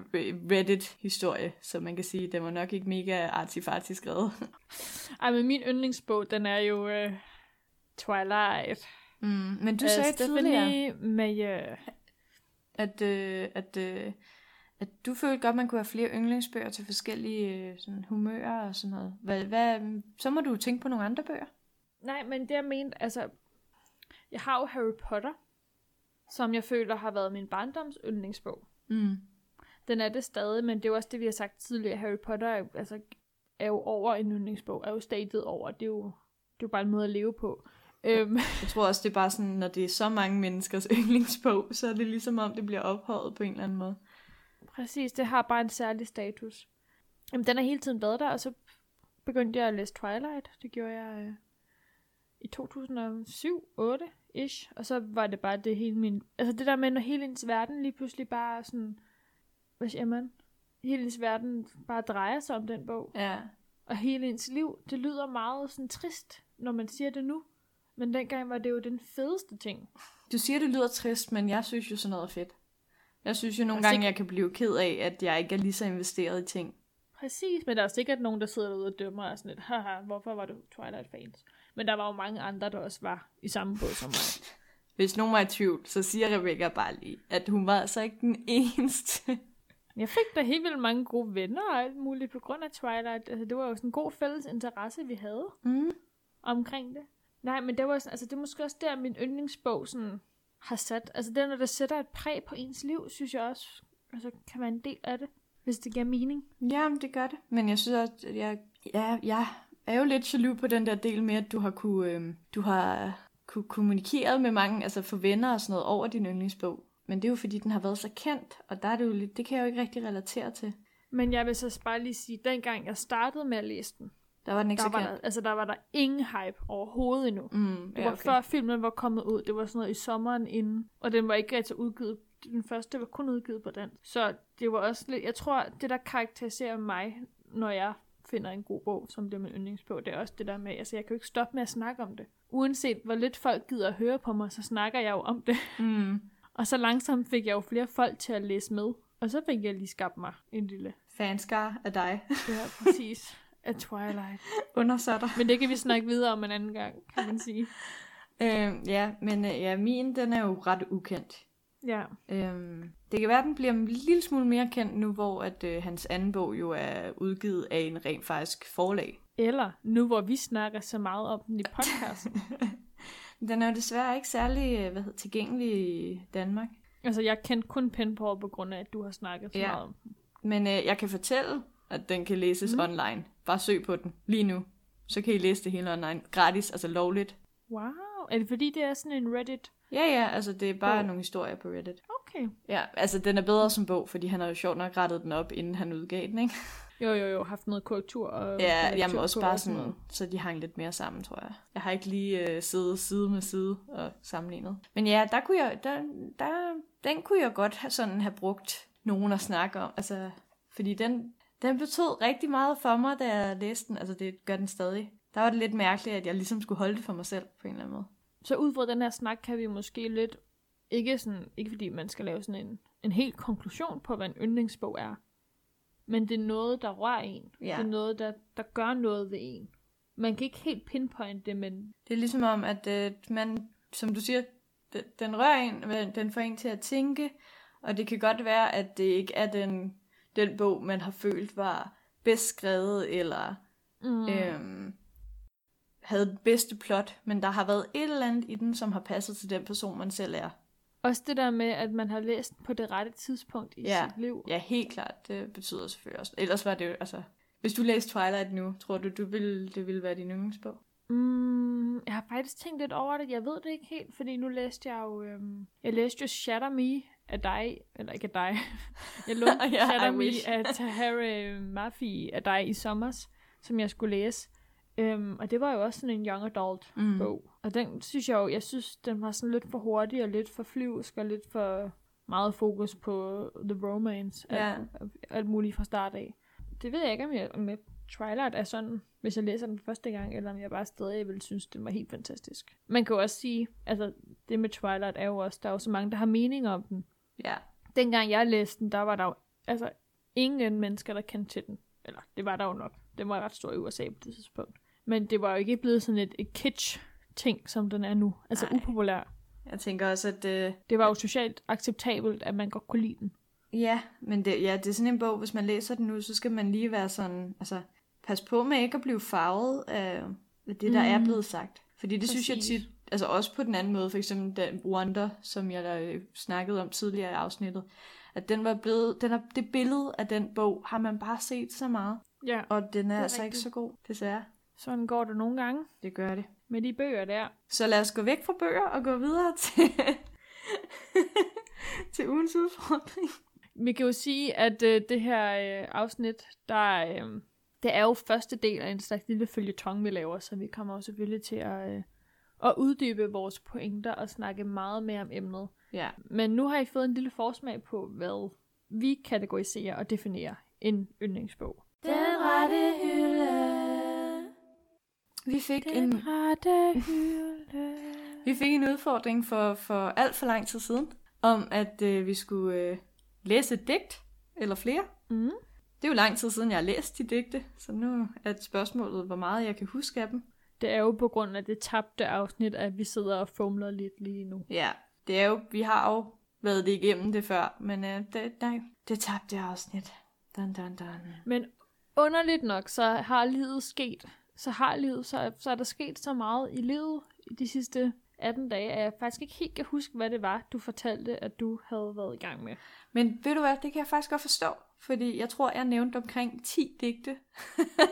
B: Reddit-historie, så man kan sige, den var nok ikke mega arty skrevet.
C: Ej, men min yndlingsbog, den er jo øh, Twilight.
B: Mm, men du
C: Af
B: sagde tidligere,
C: Stephanie Meyer.
B: at, øh, at, øh, at du følte godt, man kunne have flere yndlingsbøger til forskellige sådan, humører og sådan noget. Hvad, hvad, så må du tænke på nogle andre bøger.
C: Nej, men det jeg mente, altså... Jeg har jo Harry Potter, som jeg føler har været min barndoms yndlingsbog.
B: Mm.
C: Den er det stadig, men det er jo også det, vi har sagt tidligere. Harry Potter er, jo- altså, er jo over en yndlingsbog, er jo statet over. Det er jo, det er jo bare en måde at leve på. Øhm,
B: Jeg tror også, det er bare sådan, når det er så mange menneskers yndlingsbog, så er det ligesom om, det bliver ophøjet på en eller anden måde.
C: præcis, det har bare en særlig status. Jamen, den har hele tiden været der, og så begyndte jeg at læse Twilight. Det gjorde jeg øh, i 2007-8-ish. Og så var det bare det hele min... Altså det der med, når hele ens verden lige pludselig bare sådan... Hvad siger man? Hele ens verden bare drejer sig om den bog.
B: Ja.
C: Og hele ens liv, det lyder meget sådan trist, når man siger det nu. Men dengang var det jo den fedeste ting.
B: Du siger, det lyder trist, men jeg synes jo sådan noget er fedt. Jeg synes jo nogle
C: Og
B: gange,
C: sik-
B: jeg kan blive ked af, at jeg ikke er lige så investeret i ting.
C: Præcis, men der er sikkert nogen, der sidder derude og dømmer og sådan lidt, haha, hvorfor var du Twilight-fans? Men der var jo mange andre, der også var i samme båd som mig.
B: Hvis nogen var i tvivl, så siger Rebecca bare lige, at hun var altså ikke den eneste.
C: Jeg fik da helt vildt mange gode venner og alt muligt på grund af Twilight. Altså, det var jo sådan en god fælles interesse, vi havde
B: Mm.
C: omkring det. Nej, men det var sådan, altså det er måske også der, min yndlingsbog sådan har sat. Altså det, når der sætter et præg på ens liv, synes jeg også, altså kan være en del af det, hvis det giver mening.
B: Ja, det gør det. Men jeg synes også, at jeg, ja, jeg er jo lidt jaloux på den der del med, at du har kunne, øh, du har kunne kommunikere med mange, altså for venner og sådan noget, over din yndlingsbog. Men det er jo fordi, den har været så kendt, og der er det jo lidt, det kan jeg jo ikke rigtig relatere til.
C: Men jeg vil så bare lige sige, dengang jeg startede med at læse den,
B: Der var den ikke
C: der
B: så
C: var,
B: kendt.
C: der, altså, der var der ingen hype overhovedet endnu.
B: Mm,
C: Det var før filmen var kommet ud. Det var sådan noget i sommeren inden. Og den var ikke rigtig udgivet. Den første var kun udgivet på den. Så det var også lidt... Jeg tror, det der karakteriserer mig, når jeg finder en god bog, som bliver min yndlingsbog, det er også det der med, altså jeg kan jo ikke stoppe med at snakke om det. Uanset hvor lidt folk gider at høre på mig, så snakker jeg jo om det.
B: Mm.
C: Og så langsomt fik jeg jo flere folk til at læse med. Og så fik jeg lige skabt mig en lille...
B: Fanskar af dig.
C: Ja, præcis. Af Twilight.
B: Undersøtter.
C: Men det kan vi snakke videre om en anden gang, kan man sige.
B: Øh, ja, men øh, ja, min, den er jo ret ukendt.
C: Ja.
B: Øhm, det kan være, at den bliver en lille smule mere kendt nu, hvor at, øh, hans anden bog jo er udgivet af en rent faktisk forlag.
C: Eller nu, hvor vi snakker så meget om den i podcasten.
B: Den er jo desværre ikke særlig øh, hvad hedder, tilgængelig i Danmark.
C: altså, jeg kendte kun Penpal på grund af, at du har snakket så
B: Ja.
C: meget om den.
B: Men øh, jeg kan fortælle, at den kan læses
C: mm.
B: online. Bare søg på den lige nu. Så kan I læse det hele online. Gratis, altså lovligt.
C: Wow. Er det fordi, det er sådan en Reddit?
B: Ja, ja, altså det er bare
C: Bog.
B: nogle historier på Reddit.
C: Okay.
B: Ja, altså den er bedre som bog, fordi han har jo sjovt nok rettet den op, inden han udgav den, ikke?
C: Jo, jo, jo. Haft noget korrektur og
B: Ja, jamen også bare sådan, så de hang lidt mere sammen, tror jeg. Jeg har ikke lige øh, siddet side med side og sammenlignet. Men ja, der kunne jeg, der, der, den kunne jeg godt have, sådan have brugt nogen at snakke om. Altså, fordi den, den betød rigtig meget for mig, da jeg læste den. Altså, det gør den stadig. Der var det lidt mærkeligt, at jeg ligesom skulle holde det for mig selv, på en eller anden måde.
C: Så ud fra den her snak, kan vi måske lidt... Ikke, sådan, ikke fordi man skal lave sådan en, en helt konklusion på, hvad en yndlingsbog er. Men det er noget, der rører en.
B: Ja.
C: Det er noget, der, der gør noget ved en. Man kan ikke helt pinpointe det, men
B: Det er ligesom om, at øh, man, som du siger, den, den rører en, men den får en til at tænke, Og det kan godt være, at det ikke er den, den bog, man har følt var bedst skrevet, eller mm. øhm, havde det bedste plot, men der har været et eller andet i den, som har passet til den person, man selv er.
C: Også det der med, at man har læst den på det rette tidspunkt i
B: Ja.
C: sit liv.
B: Ja, helt klart. Det betyder selvfølgelig også. Ellers var det jo, altså... Hvis du læste Twilight nu, tror du, du ville, det ville være din yndlingsbog?
C: Mm, jeg har faktisk tænkt lidt over det. Jeg ved det ikke helt, fordi nu læste jeg jo... Øhm, jeg læste jo Shatter Me af dig, eller ikke af dig. Jeg lånte yeah, Shatter Me af Tahari Mafi af dig i sommers, som jeg skulle læse. Øhm, og det var jo også sådan en young adult
B: Mm.
C: bog. Og den synes jeg jo, jeg synes, den var sådan lidt for hurtig og lidt for flyvsk og lidt for meget fokus på the romance.
B: Ja.
C: Alt, alt muligt fra start af. Det ved jeg ikke, om jeg, jeg Twilight er sådan, hvis jeg læser den første gang, eller om jeg bare stadig vil synes, den var helt fantastisk. Man kan jo også sige, altså det med Twilight er jo også, der er jo så mange, der har mening om den.
B: Ja.
C: Dengang jeg læste den, der var der jo altså ingen mennesker, der kendte til den. Eller det var der jo nok. Den var ret stor i USA på det tidspunkt. Men det var jo ikke blevet sådan et, et kitsch ting, som den er nu. Altså
B: Nej.
C: upopulær.
B: Jeg tænker også, at... Øh,
C: Det var jo socialt acceptabelt, at man godt kunne lide den.
B: ja, men det, ja, det er sådan en bog, hvis man læser den nu, så skal man lige være sådan... Altså, pas på med ikke at blive farvet af det, der mm. er blevet sagt. Fordi det synes jeg
C: Præcis.
B: tit... Altså også på den anden måde, for eksempel den Wonder, som jeg øh, snakkede om tidligere i afsnittet, at den var blevet, den er, det billede af den bog har man bare set så meget,
C: Ja.
B: og den er,
C: er
B: altså ikke
C: rigtigt.
B: så god, desværre.
C: Sådan går det nogle gange
B: Det gør det.
C: med de bøger der.
B: Så lad os gå væk fra bøger og gå videre til, til ugens udfordring.
C: Vi kan jo sige, at øh, det her øh, afsnit, der øh, det er jo første del af en slags lille følgetong, vi laver, så vi kommer jo selvfølgelig til at, øh, at uddybe vores pointer og snakke meget mere om emnet.
B: Ja.
C: Men nu har I fået en lille forsmag på, hvad vi kategoriserer og definerer en yndlingsbog.
A: Den rette hylde.
B: Vi fik, en,
C: rette hylde.
B: vi fik en udfordring for, for alt for lang tid siden, om at øh, vi skulle øh, læse et digt, eller flere.
C: Mm.
B: Det er jo lang tid siden, jeg har læst de digte, så nu er spørgsmålet, hvor meget jeg kan huske af dem.
C: Det er jo på grund af det tabte afsnit, at vi sidder og fumler lidt lige nu.
B: Ja, det er jo, vi har jo været det igennem det før, men øh, det, nej, det tabte afsnit. Dun, dun, dun.
C: Men underligt nok, så har livet sket. Så har livet, så, så er der sket så meget i livet i de sidste 18 dage, at jeg faktisk ikke helt kan huske, hvad det var, du fortalte, at du havde været i gang med.
B: Men ved du hvad, det kan jeg faktisk godt forstå, fordi jeg tror, jeg nævnte omkring 10 digte.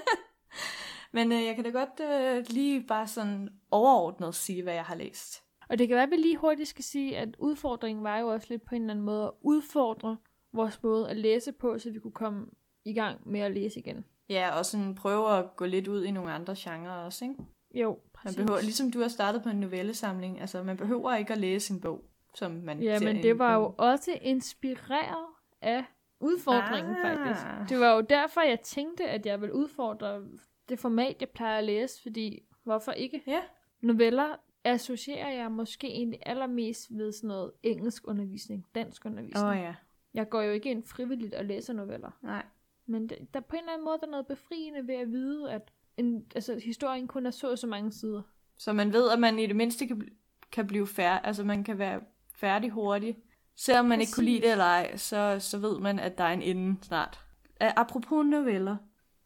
B: Men øh, jeg kan da godt øh, lige bare sådan overordnet sige, hvad jeg har læst.
C: Og det kan være, at vi lige hurtigt skal sige, at udfordringen var jo også lidt på en eller anden måde at udfordre vores måde at læse på, så vi kunne komme i gang med at læse igen.
B: Ja, og sådan prøve at gå lidt ud i nogle andre genrer også, ikke?
C: Jo,
B: Man
C: præcis.
B: behøver, ligesom du har startet på en novellesamling, altså man behøver ikke at læse en bog, som man
C: Ja, men
B: en-
C: det var jo også inspireret af udfordringen,
B: ah.
C: faktisk. Det var jo derfor, jeg tænkte, at jeg ville udfordre det format, jeg plejer at læse, fordi hvorfor ikke?
B: Ja.
C: Noveller associerer jeg måske egentlig allermest ved sådan noget engelsk undervisning, dansk undervisning.
B: Åh oh, ja,
C: Jeg går jo ikke ind frivilligt og læser noveller.
B: nej.
C: Men der, der er på en eller anden måde der er noget befriende ved at vide, at en, altså, historien kun er så og så mange sider.
B: Så man ved, at man i det mindste kan, kan blive færdig, altså man kan være færdig hurtigt. Selvom man ikke kunne lide det eller ej, så, så ved man, at der er en ende snart. Apropos noveller,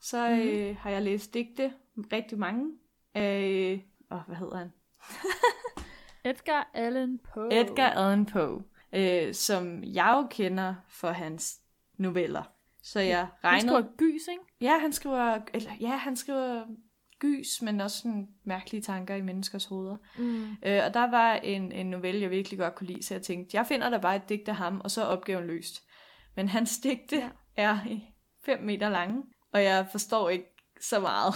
B: så
C: Mhm.
B: øh, har jeg læst digte, rigtig mange, af, åh, hvad hedder han?
C: Edgar Allan Poe.
B: Edgar Allan Poe, øh, som jeg jo kender for hans noveller. Så jeg
C: Han
B: regner...
C: skriver gys, ikke?
B: Ja, han skriver, eller, ja, han skriver gys, men også sådan mærkelige tanker i menneskers hoveder.
C: Mm.
B: Øh, og der var en, en novelle, jeg virkelig godt kunne lide, så jeg tænkte, jeg finder da bare et digt af ham, og så er opgaven løst. Men hans digte
C: Ja.
B: er 5 meter lange, og jeg forstår ikke så meget.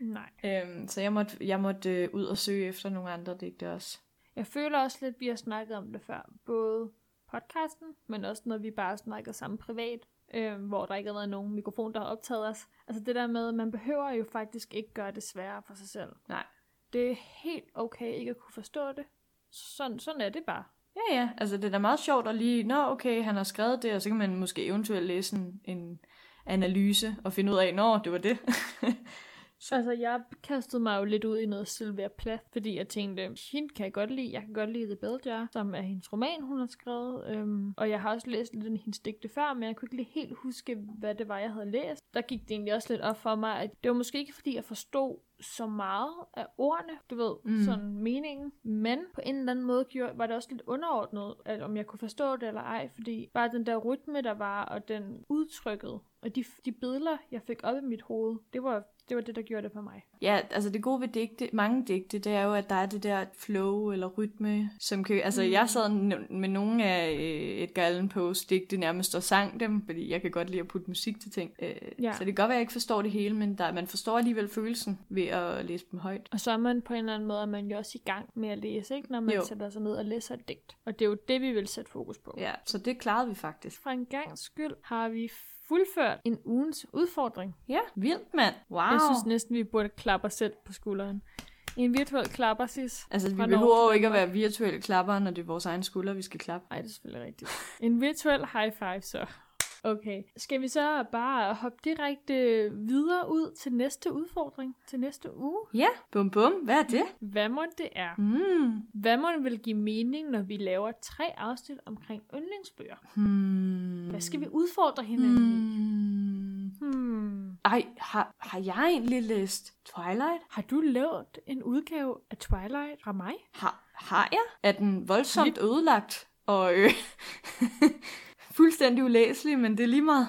C: Nej.
B: øhm, så jeg måtte, jeg måtte øh, ud og søge efter nogle andre digte også.
C: Jeg føler også lidt, at vi har snakket om det før. Både podcasten, men også når vi bare snakker sammen privat, øh, hvor der ikke har været nogen mikrofon, der har optaget os. Altså det der med, at man behøver jo faktisk ikke gøre det sværere for sig selv.
B: Nej.
C: Det er helt okay ikke at kunne forstå det. Sådan, sådan er det bare.
B: Ja, ja, altså det er da meget sjovt at lige, nå okay, han har skrevet det, og så kan man måske eventuelt læse en, en analyse og finde ud af, nå, det var det.
C: Altså, jeg kastede mig jo lidt ud i noget Sylvia Plath, fordi jeg tænkte, hende kan jeg godt lide. Jeg kan godt lide The Bell Jar, som er hendes roman, hun har skrevet. Øhm, og jeg har også læst lidt af hendes digte før, men jeg kunne ikke lige helt huske, hvad det var, jeg havde læst. Der gik det egentlig også lidt op for mig, at det var måske ikke, fordi jeg forstod så meget af ordene, du ved,
B: Mm.
C: sådan meningen. Men på en eller anden måde gjorde, var det også lidt underordnet, at om jeg kunne forstå det eller ej, fordi bare den der rytme, der var, og den udtrykket, og de, de billeder, jeg fik op i mit hoved, det var det, var det der gjorde det for mig.
B: Ja, altså det gode ved digte, mange digte, det er jo, at der er det der flow eller rytme, som kan... Altså
C: Mm.
B: jeg sad med nogle af øh, Edgar Allan Poes digte nærmest og sang dem, fordi jeg kan godt lide at putte musik til ting. Øh,
C: Ja.
B: Så det kan godt være, at jeg ikke forstår det hele, men der, man forstår alligevel følelsen ved at læse dem højt.
C: Og så er man på en eller anden måde, man jo også i gang med at læse, ikke? når man
B: jo.
C: sætter sig ned og læser et digt. Og det er jo det, vi vil sætte fokus på.
B: Ja, så det klarede vi faktisk.
C: For en gang skyld har vi fuldført en ugens udfordring.
B: Ja, vildt mand. Wow.
C: Jeg synes næsten, vi burde klappe os selv på skulderen. En virtuel klapper, sis.
B: Altså, vi behøver jo ikke at være virtuelle klapper, når det er vores egen skulder, vi skal klappe.
C: Nej, det er selvfølgelig rigtigt. En virtuel high five, så. Okay. Skal vi så bare hoppe direkte videre ud til næste udfordring? Til næste uge?
B: Ja, bum bum. Hvad er det?
C: Hvad må det er?
B: Mm.
C: Hvad må det vil give mening, når vi laver tre afsnit omkring yndlingsbøger?
B: Hmm.
C: Hvad skal vi udfordre hinanden i?
B: Hmm.
C: Hmm.
B: Ej, har, har jeg egentlig læst Twilight?
C: Har du lavet en udgave af Twilight fra mig?
B: Har, har jeg? Er den voldsomt ødelagt? Og øh, fuldstændig ulæselig, men det er lige meget.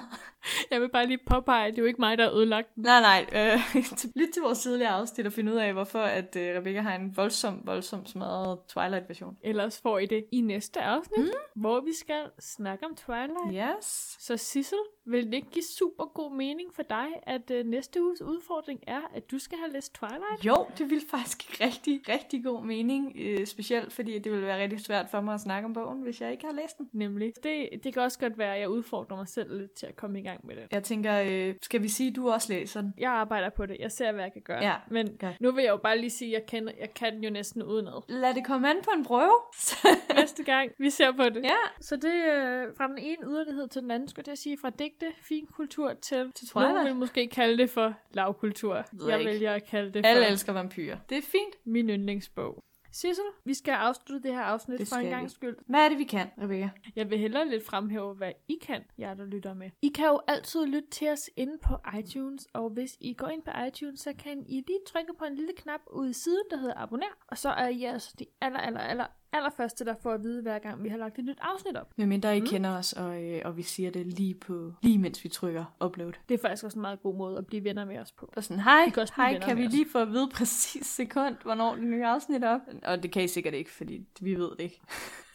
C: Jeg vil bare lige påpege, at det er jo ikke mig, der har ødelagt den.
B: Nej, nej. Øh, lyt til vores tidligere afsnit og finde ud af, hvorfor at øh, Rebecca har en voldsom, voldsom smadret Twilight-version.
C: Ellers får I det i næste afsnit, mm. hvor vi skal snakke om Twilight.
B: Yes.
C: Så Sissel, vil det ikke give super god mening for dig, at øh, næste uges udfordring er, at du skal have læst Twilight?
B: Jo, det ville faktisk give rigtig, rigtig god mening. Øh, specielt fordi det ville være rigtig svært for mig at snakke om bogen, hvis jeg ikke har læst den.
C: Nemlig. Det, det kan også godt være, at jeg udfordrer mig selv lidt til at komme i gang med det.
B: Jeg tænker, øh, skal vi sige, at du også læser den?
C: Jeg arbejder på det. Jeg ser, hvad jeg kan gøre.
B: Ja,
C: Men
B: godt.
C: nu vil jeg jo bare lige sige, at jeg, kender, jeg kan den jo næsten udenad.
B: Lad det komme an på en prøve.
C: Næste gang, vi ser på det.
B: ja,
C: Så det er øh, fra den ene yderlighed til den anden, skulle jeg sige, fra digte, fin kultur til,
B: Til
C: nogen vil måske kalde det for lavkultur.
B: Ved
C: Jeg
B: ikke.
C: vælger at kalde det for
B: alle elsker vampyrer. Det er fint.
C: min yndlingsbog. Sissel, vi skal afslutte det her afsnit
B: Det
C: for en gang skyld.
B: Hvad er det, vi kan, Rebecca?
C: Jeg vil hellere lidt fremhæve, hvad I kan, jer der lytter med. I kan jo altid lytte til os inde på iTunes, og hvis I går ind på iTunes, så kan I lige trykke på en lille knap ude i siden, der hedder abonner, og så er I altså de aller, aller, aller, allerførste, der får at vide, hver gang vi har lagt et nyt afsnit op.
B: Medmindre I mm. kender os, og, øh, og vi siger det lige på lige mens vi trykker upload.
C: Det er faktisk også en meget god måde at blive venner med os på.
B: Og sådan, hej, hej, kan vi
C: os.
B: lige få at vide præcis sekund, hvornår det nye afsnit er op? Og det kan I sikkert ikke, fordi vi ved det ikke.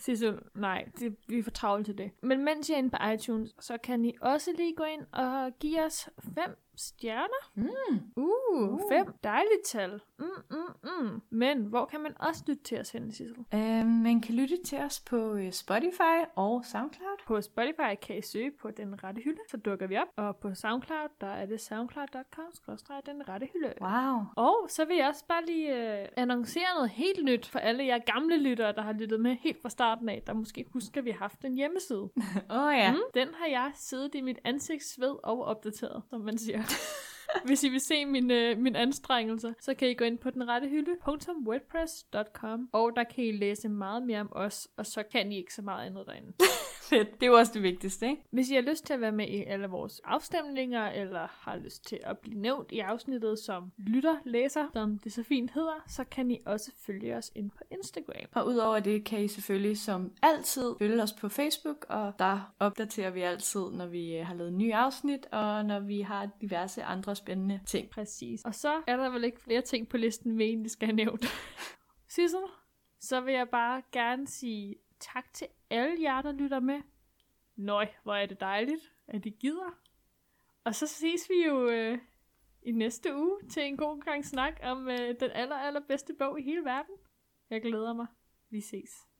C: Sissel, nej, det, vi er for travlt til det. Men mens I er inde på iTunes, så kan I også lige gå ind og give os fem stjerner.
B: Mm.
C: Uh, uh. fem. Dejligt tal. Mm, mm, mm. Men hvor kan man også lytte til os henne, Sissel?
B: Øh, man kan lytte til os på øh, Spotify og SoundCloud.
C: På Spotify kan I søge på Den Rette Hylde, så dukker vi op. Og på SoundCloud, der er det soundcloud.com Den Rette Hylde.
B: Wow.
C: Og så vil jeg også bare lige øh, annoncere noget helt nyt for alle jer gamle lyttere, der har lyttet med helt fra starten af, der måske husker, at vi har haft en hjemmeside.
B: Åh oh, ja.
C: Mm, den har jeg siddet i mit ansigtsved og opdateret, som man siger. Hvis I vil se mine, øh, mine anstrengelser, så kan I gå ind på denrettehylde.wordpress.com og der kan I læse meget mere om os, og så kan I ikke så meget andet derinde.
B: Fedt. Det er jo også det vigtigste, ikke?
C: Hvis I har lyst til at være med i alle vores afstemninger, eller har lyst til at blive nævnt i afsnittet som lytter, læser, som det så fint hedder, så kan I også følge os ind på Instagram.
B: Og udover det kan I selvfølgelig som altid følge os på Facebook, og der opdaterer vi altid, når vi øh, har lavet nye afsnit, og når vi har diverse andre spændende ting.
C: Præcis. Og så er der vel ikke flere ting på listen, vi egentlig skal have nævnt. Sissel, så vil jeg bare gerne sige tak til alle jer, der lytter med. Nøj, hvor er det dejligt, at I gider. Og så ses vi jo øh, i næste uge til en god gang snak om øh, den aller, allerbedste bog i hele verden. Jeg glæder mig. Vi ses.